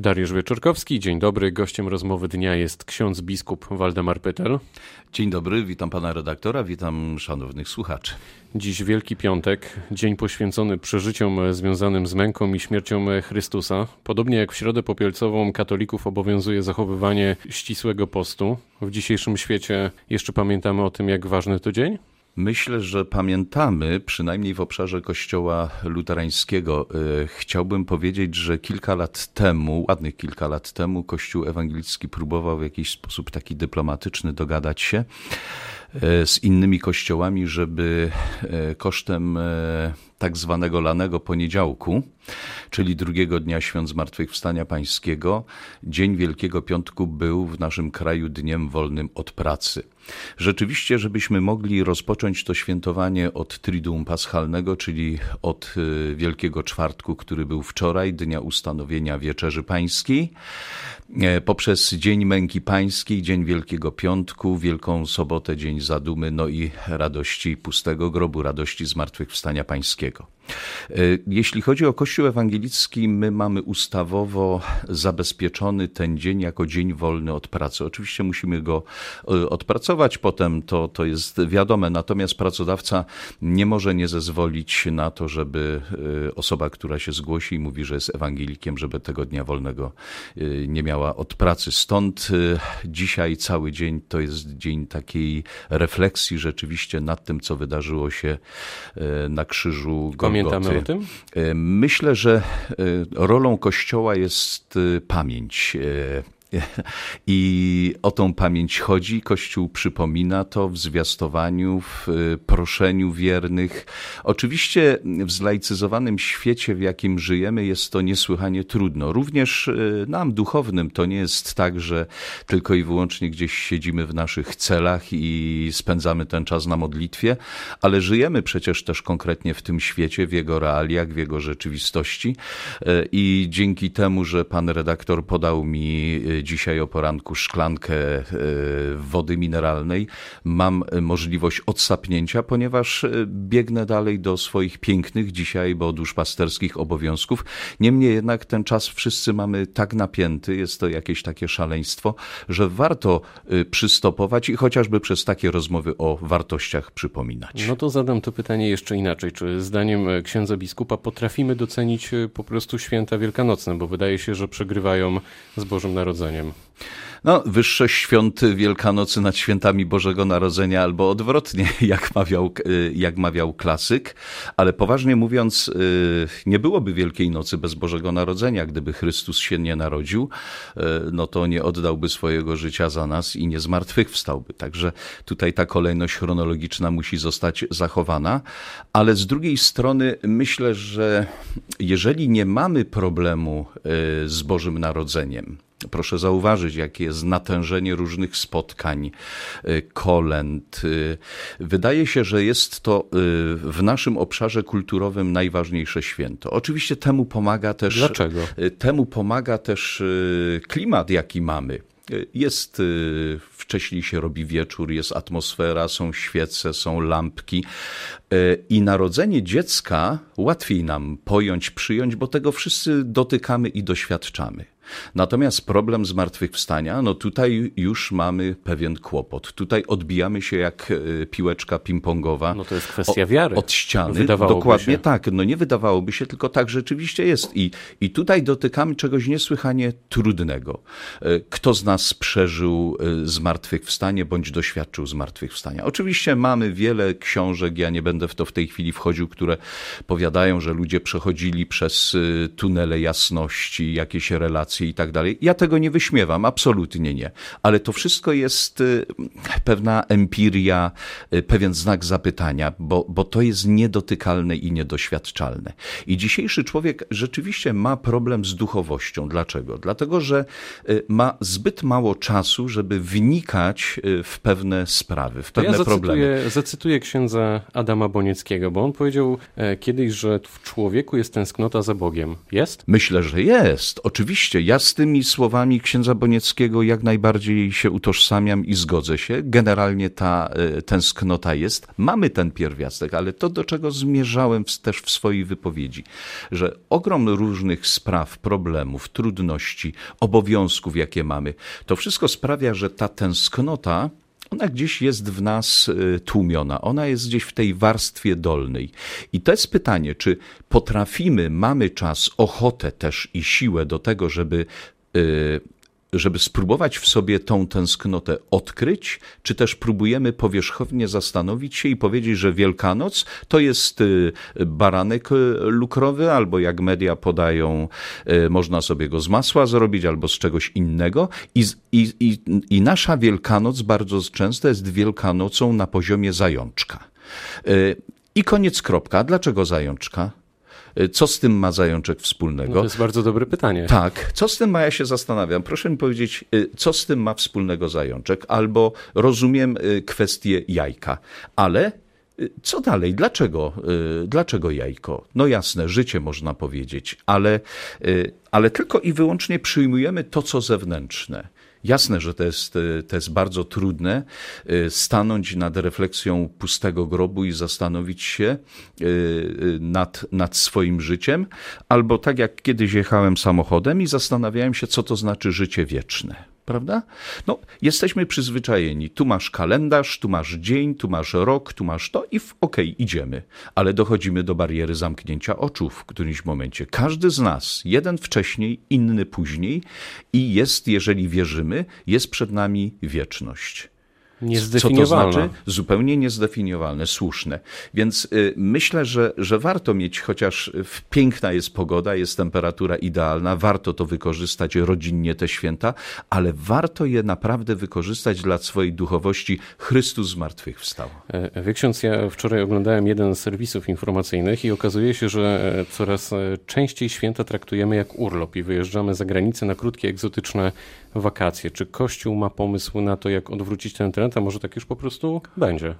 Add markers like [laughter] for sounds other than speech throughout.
Dariusz Wieczorkowski, dzień dobry. Gościem rozmowy dnia jest ksiądz biskup Waldemar Pytel. Dzień dobry, witam pana redaktora, witam szanownych słuchaczy. Dziś Wielki Piątek, dzień poświęcony przeżyciom związanym z męką i śmiercią Chrystusa. Podobnie jak w Środę Popielcową katolików obowiązuje zachowywanie ścisłego postu. W dzisiejszym świecie jeszcze pamiętamy o tym, jak ważny to dzień? Myślę, że pamiętamy, przynajmniej w obszarze kościoła luterańskiego. E, chciałbym powiedzieć, że kilka lat temu, ładnych kilka lat temu, Kościół ewangelicki próbował w jakiś sposób taki dyplomatyczny dogadać się z innymi kościołami, żeby e, kosztem tak zwanego lanego poniedziałku, czyli drugiego dnia świąt Zmartwychwstania Pańskiego, dzień Wielkiego Piątku był w naszym kraju dniem wolnym od pracy. Rzeczywiście, żebyśmy mogli rozpocząć to świętowanie od Triduum Paschalnego, czyli od Wielkiego Czwartku, który był wczoraj, dnia ustanowienia Wieczerzy Pańskiej, e, poprzez Dzień Męki Pańskiej, Dzień Wielkiego Piątku, Wielką Sobotę, Dzień Zadumy, no i radości pustego grobu, radości Zmartwychwstania Pańskiego. E, jeśli chodzi o Kościół ewangelicki, my mamy ustawowo zabezpieczony ten dzień jako dzień wolny od pracy. Oczywiście musimy go e, odpracować potem, to, to jest wiadome, natomiast pracodawca nie może nie zezwolić na to, żeby e, osoba, która się zgłosi i mówi, że jest ewangelikiem, żeby tego dnia wolnego nie miała od pracy. Stąd dzisiaj cały dzień to jest dzień takiej refleksji rzeczywiście nad tym, co wydarzyło się na krzyżu Golgoty Pamiętamy o tym? E, myślę, że e, rolą Kościoła jest e, pamięć I o tą pamięć chodzi. Kościół przypomina to w zwiastowaniu, w y, proszeniu wiernych. Oczywiście w zlaicyzowanym świecie, w jakim żyjemy, jest to niesłychanie trudno. Również y, nam, duchownym, to nie jest tak, że tylko i wyłącznie gdzieś siedzimy w naszych celach i spędzamy ten czas na modlitwie, ale żyjemy przecież też konkretnie w tym świecie, w jego realiach, w jego rzeczywistości. Y, I dzięki temu, że pan redaktor podał mi dzisiaj o poranku szklankę e, wody mineralnej, mam możliwość odsapnięcia, ponieważ e, biegnę dalej do swoich pięknych dzisiaj, bo duszpasterskich obowiązków. Niemniej jednak ten czas wszyscy mamy tak napięty, jest to jakieś takie szaleństwo, że warto e, przystopować i chociażby przez takie rozmowy o wartościach przypominać. No to zadam to pytanie jeszcze inaczej. Czy zdaniem księdza biskupa potrafimy docenić po prostu święta wielkanocne, bo wydaje się, że przegrywają z Bożym Narodzeniem? No, wyższość świąt Wielkanocy nad świętami Bożego Narodzenia, albo odwrotnie, [laughs] jak mawiał, y, jak mawiał klasyk. Ale poważnie mówiąc, y, nie byłoby Wielkiej Nocy bez Bożego Narodzenia. Gdyby Chrystus się nie narodził, y, no to nie oddałby swojego życia za nas i nie zmartwychwstałby. Także tutaj ta kolejność chronologiczna musi zostać zachowana. Ale z drugiej strony myślę, że jeżeli nie mamy problemu z Bożym Narodzeniem, Proszę zauważyć, jakie jest natężenie różnych spotkań, y, kolęd. Y, wydaje się, że jest to y, w naszym obszarze kulturowym najważniejsze święto. Oczywiście temu pomaga też. Dlaczego? Temu pomaga też klimat, jaki mamy. Jest wcześniej się robi wieczór, jest atmosfera, są świece, są lampki. I narodzenie dziecka łatwiej nam pojąć, przyjąć, bo tego wszyscy dotykamy i doświadczamy. Natomiast problem zmartwychwstania, no tutaj już mamy pewien kłopot. Tutaj odbijamy się jak e, piłeczka ping-pongowa. No to jest kwestia wiary. Od ściany. Wydawałoby Dokładnie się. tak. No nie wydawałoby się, tylko tak rzeczywiście jest. I, I tutaj dotykamy czegoś niesłychanie trudnego. E, kto z nas przeżył e, zmartwychwstanie bądź doświadczył zmartwychwstania? Oczywiście mamy wiele książek, ja nie będę w to w tej chwili wchodził, które powiadają, że ludzie przechodzili przez tunele jasności, jakieś relacje i tak dalej. Ja tego nie wyśmiewam, absolutnie nie. Ale to wszystko jest y, pewna empiria, y, pewien znak zapytania, bo, bo to jest niedotykalne i niedoświadczalne. I dzisiejszy człowiek rzeczywiście ma problem z duchowością. Dlaczego? Dlatego, że y, ma zbyt mało czasu, żeby wnikać w pewne sprawy, w pewne ja zacytuję, problemy. Zacytuję księdza Adama Bonieckiego, bo on powiedział e, kiedyś, że w człowieku jest tęsknota za Bogiem. Jest? Myślę, że jest. Oczywiście ja z tymi słowami księdza Bonieckiego jak najbardziej się utożsamiam i zgodzę się. Generalnie ta e, tęsknota jest. Mamy ten pierwiastek, ale to, do czego zmierzałem też w swojej wypowiedzi, że ogrom różnych spraw, problemów, trudności, obowiązków, jakie mamy, to wszystko sprawia, że ta tęsknota ona gdzieś jest w nas y, tłumiona, ona jest gdzieś w tej warstwie dolnej. I to jest pytanie, czy potrafimy, mamy czas, ochotę też i siłę do tego, żeby y, żeby spróbować w sobie tą tęsknotę odkryć, czy też próbujemy powierzchownie zastanowić się i powiedzieć, że Wielkanoc to jest y, baranek y, lukrowy, albo jak media podają, y, można sobie go z masła zrobić, albo z czegoś innego. I, i, i, i nasza Wielkanoc bardzo często jest Wielkanocą na poziomie zajączka. I koniec kropka. Dlaczego zajączka? Y, co z tym ma zajączek wspólnego? No to jest bardzo dobre pytanie. Tak, co z tym ma, ja się zastanawiam. Proszę mi powiedzieć, y, co z tym ma wspólnego zajączek? Albo rozumiem y, kwestię jajka, ale co dalej? Dlaczego, dlaczego jajko? No jasne, życie można powiedzieć, ale, ale tylko i wyłącznie przyjmujemy to, co zewnętrzne. Jasne, że to jest, e, to jest bardzo trudne e, stanąć nad refleksją pustego grobu i zastanowić się e, nad, nad swoim życiem, albo tak jak kiedyś jechałem samochodem i zastanawiałem się, co to znaczy życie wieczne prawda? No, jesteśmy przyzwyczajeni. Tu masz kalendarz, tu masz dzień, tu masz rok, tu masz to i okej, okay, idziemy. Ale dochodzimy do bariery zamknięcia oczu w którymś momencie. Każdy z nas, jeden wcześniej, inny później i jest, jeżeli wierzymy, jest przed nami wieczność. Co to znaczy? Zupełnie niezdefiniowalne, słuszne. Więc y, myślę, że, że warto mieć, chociaż piękna jest pogoda, jest temperatura idealna, warto to wykorzystać rodzinnie te święta, ale warto je naprawdę wykorzystać dla swojej duchowości. Chrystus zmartwychwstał. E, wie ksiądz, ja wczoraj oglądałem jeden z serwisów informacyjnych i okazuje się, że coraz e, częściej święta traktujemy jak urlop i wyjeżdżamy za granicę na krótkie, egzotyczne wakacje. Czy Kościół ma pomysł na to, jak odwrócić ten trend, a może tak już po prostu będzie?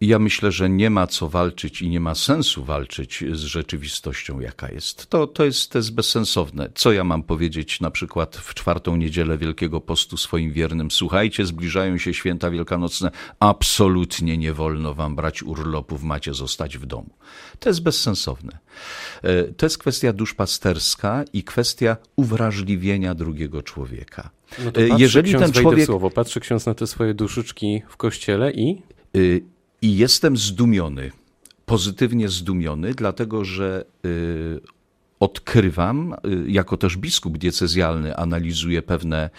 Ja myślę, że nie ma co walczyć i nie ma sensu walczyć z rzeczywistością, jaka jest. To, to, jest, to jest bezsensowne. Co ja mam powiedzieć na przykład w czwartą niedzielę Wielkiego Postu swoim wiernym? Słuchajcie, zbliżają się święta wielkanocne, absolutnie nie wolno wam brać urlopów, macie zostać w domu. To jest bezsensowne. E, to jest kwestia duszpasterska i kwestia uwrażliwienia drugiego człowieka. No to e, Jeżeli ten człowiek. Słowo, patrzy ksiądz na te swoje duszyczki w kościele i. Y, i jestem zdumiony, pozytywnie zdumiony, dlatego że y, odkrywam, y, jako też biskup diecezjalny analizuję pewne,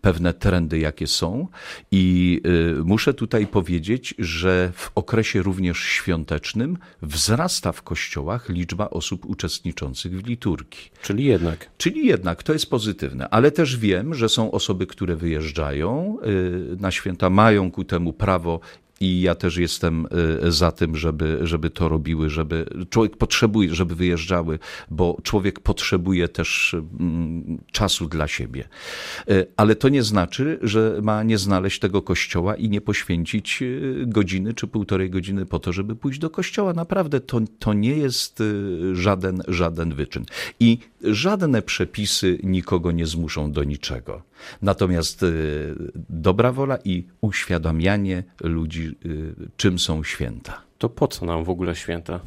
pewne trendy, jakie są i y, muszę tutaj powiedzieć, że w okresie również świątecznym wzrasta w kościołach liczba osób uczestniczących w liturgii. Czyli jednak. Czyli jednak, to jest pozytywne, ale też wiem, że są osoby, które wyjeżdżają na święta, mają ku temu prawo i ja też jestem y, za tym, żeby, żeby to robiły, żeby człowiek potrzebuje, żeby wyjeżdżały, bo człowiek potrzebuje też mm, czasu dla siebie. Y, ale to nie znaczy, że ma nie znaleźć tego kościoła i nie poświęcić y, godziny czy półtorej godziny po to, żeby pójść do kościoła. Naprawdę to, to nie jest żaden, żaden wyczyn. I żadne przepisy nikogo nie zmuszą do niczego. Natomiast dobra wola i uświadamianie ludzi, czym są święta. To po co nam w ogóle święta?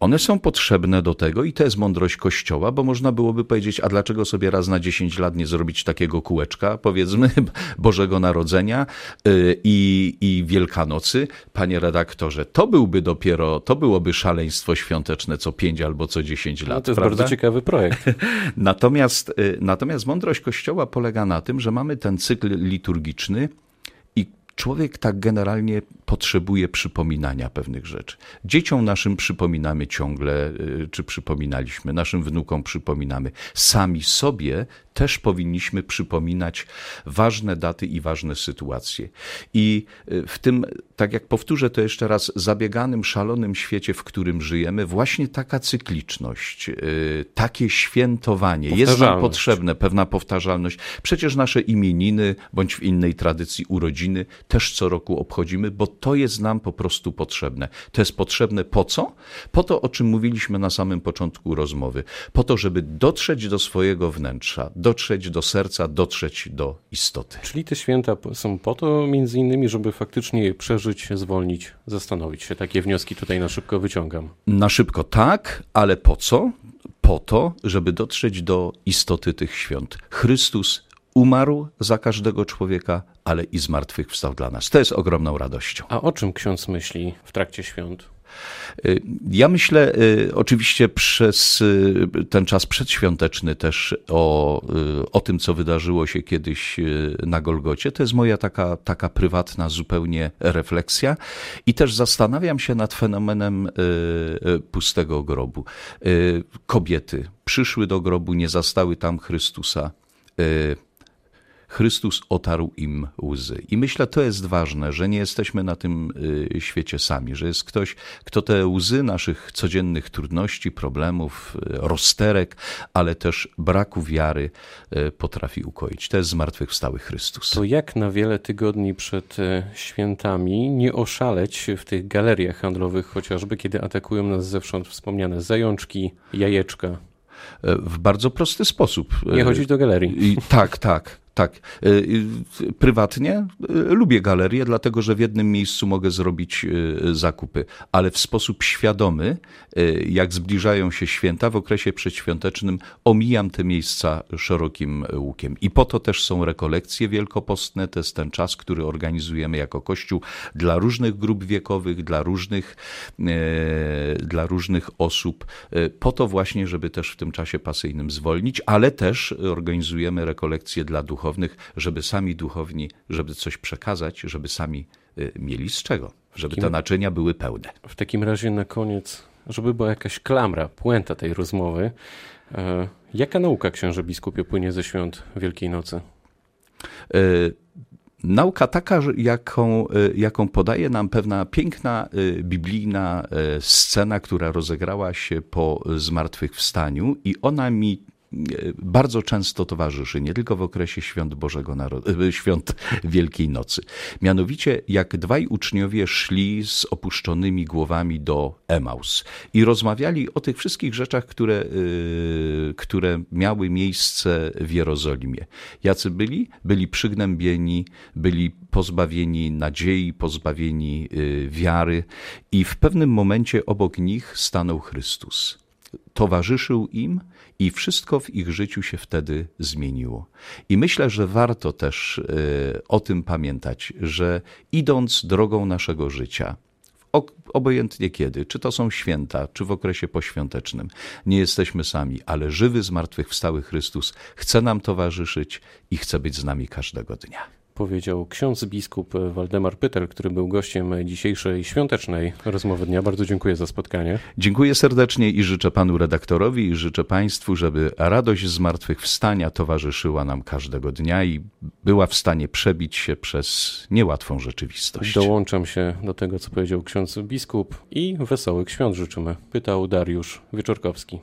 One są potrzebne do tego i to jest mądrość Kościoła, bo można byłoby powiedzieć, a dlaczego sobie raz na 10 lat nie zrobić takiego kółeczka, powiedzmy, [laughs] Bożego Narodzenia y, i, i Wielkanocy? Panie redaktorze, to byłby dopiero, to byłoby szaleństwo świąteczne co 5 albo co 10 lat. No to jest prawda? bardzo ciekawy projekt. [laughs] natomiast, y, natomiast mądrość Kościoła polega na tym, że mamy ten cykl liturgiczny, człowiek tak generalnie potrzebuje przypominania pewnych rzeczy. Dzieciom naszym przypominamy ciągle, y, czy przypominaliśmy, naszym wnukom przypominamy. Sami sobie też powinniśmy przypominać ważne daty i ważne sytuacje. I y, w tym, tak jak powtórzę to jeszcze raz, zabieganym, szalonym świecie, w którym żyjemy, właśnie taka cykliczność, y, takie świętowanie jest nam potrzebne, pewna powtarzalność. Przecież nasze imieniny, bądź w innej tradycji urodziny, też co roku obchodzimy, bo to jest nam po prostu potrzebne. To jest potrzebne po co? Po to, o czym mówiliśmy na samym początku rozmowy. Po to, żeby dotrzeć do swojego wnętrza, dotrzeć do serca, dotrzeć do istoty. Czyli te święta są po to między innymi, żeby faktycznie je przeżyć, zwolnić, zastanowić się. Takie wnioski tutaj na szybko wyciągam. Na szybko tak, ale po co? Po to, żeby dotrzeć do istoty tych świąt. Chrystus umarł za każdego człowieka, ale i zmartwychwstał dla nas. To jest ogromną radością. A o czym ksiądz myśli w trakcie świąt? Y, ja myślę y, oczywiście przez y, ten czas przedświąteczny też o, o tym, co wydarzyło się kiedyś na Golgocie. To jest moja taka, taka prywatna zupełnie refleksja i też zastanawiam się nad fenomenem pustego grobu. Kobiety przyszły do grobu, nie zastały tam Chrystusa Chrystus otarł im łzy. I myślę, to jest ważne, że nie jesteśmy na tym y, świecie sami, że jest ktoś, kto te łzy naszych codziennych trudności, problemów, y, rozterek, ale też braku wiary y, potrafi ukoić. To jest zmartwychwstały Chrystus. To jak na wiele tygodni przed świętami nie oszaleć w tych galeriach handlowych chociażby, kiedy atakują nas zewsząd wspomniane zajączki, jajeczka? W bardzo prosty sposób. Nie chodzić do galerii. I, tak, tak. Tak. Y, y, prywatnie y, lubię galerię, dlatego że w jednym miejscu mogę zrobić zakupy, ale w sposób świadomy, jak zbliżają się święta w okresie przedświątecznym, omijam te miejsca szerokim łukiem. I po to też są rekolekcje wielkopostne. To jest ten czas, który organizujemy jako Kościół dla różnych grup wiekowych, dla różnych, dla różnych osób, po to właśnie, żeby też w tym czasie pasyjnym zwolnić, ale też organizujemy rekolekcje dla duchownych duchownych, żeby sami duchowni, żeby coś przekazać, żeby sami y, mieli z czego, żeby te naczynia były pełne. W takim razie na koniec, żeby była jakaś klamra, puenta tej rozmowy, e, jaka nauka księże biskupie płynie ze świąt Wielkiej Nocy? E, nauka taka, jaką, e, jaką podaje nam pewna piękna biblijna scena, która rozegrała się po zmartwychwstaniu i ona mi bardzo często towarzyszy, nie tylko w okresie świąt Bożego Narodu, e, świąt Wielkiej Nocy. Mianowicie, jak dwaj uczniowie szli z opuszczonymi głowami do Emaus i rozmawiali o tych wszystkich rzeczach, które, e, które miały miejsce w Jerozolimie. Jacy byli? Byli przygnębieni, byli pozbawieni nadziei, pozbawieni e, wiary i w pewnym momencie obok nich stanął Chrystus. Towarzyszył im, i wszystko w ich życiu się wtedy zmieniło. I myślę, że warto też e, o tym pamiętać, że idąc drogą naszego życia, obojętnie kiedy, czy to są święta, czy w okresie poświątecznym, nie jesteśmy sami, ale żywy, zmartwychwstały Chrystus chce nam towarzyszyć i chce być z nami każdego dnia powiedział ksiądz biskup Waldemar Pytel, który był gościem dzisiejszej świątecznej rozmowy dnia. Bardzo dziękuję za spotkanie. Dziękuję serdecznie i życzę panu redaktorowi i życzę państwu, żeby radość zmartwychwstania towarzyszyła nam każdego dnia i była w stanie przebić się przez niełatwą rzeczywistość. Dołączam się do tego, co powiedział ksiądz biskup i wesołych świąt życzymy, pytał Dariusz Wieczorkowski.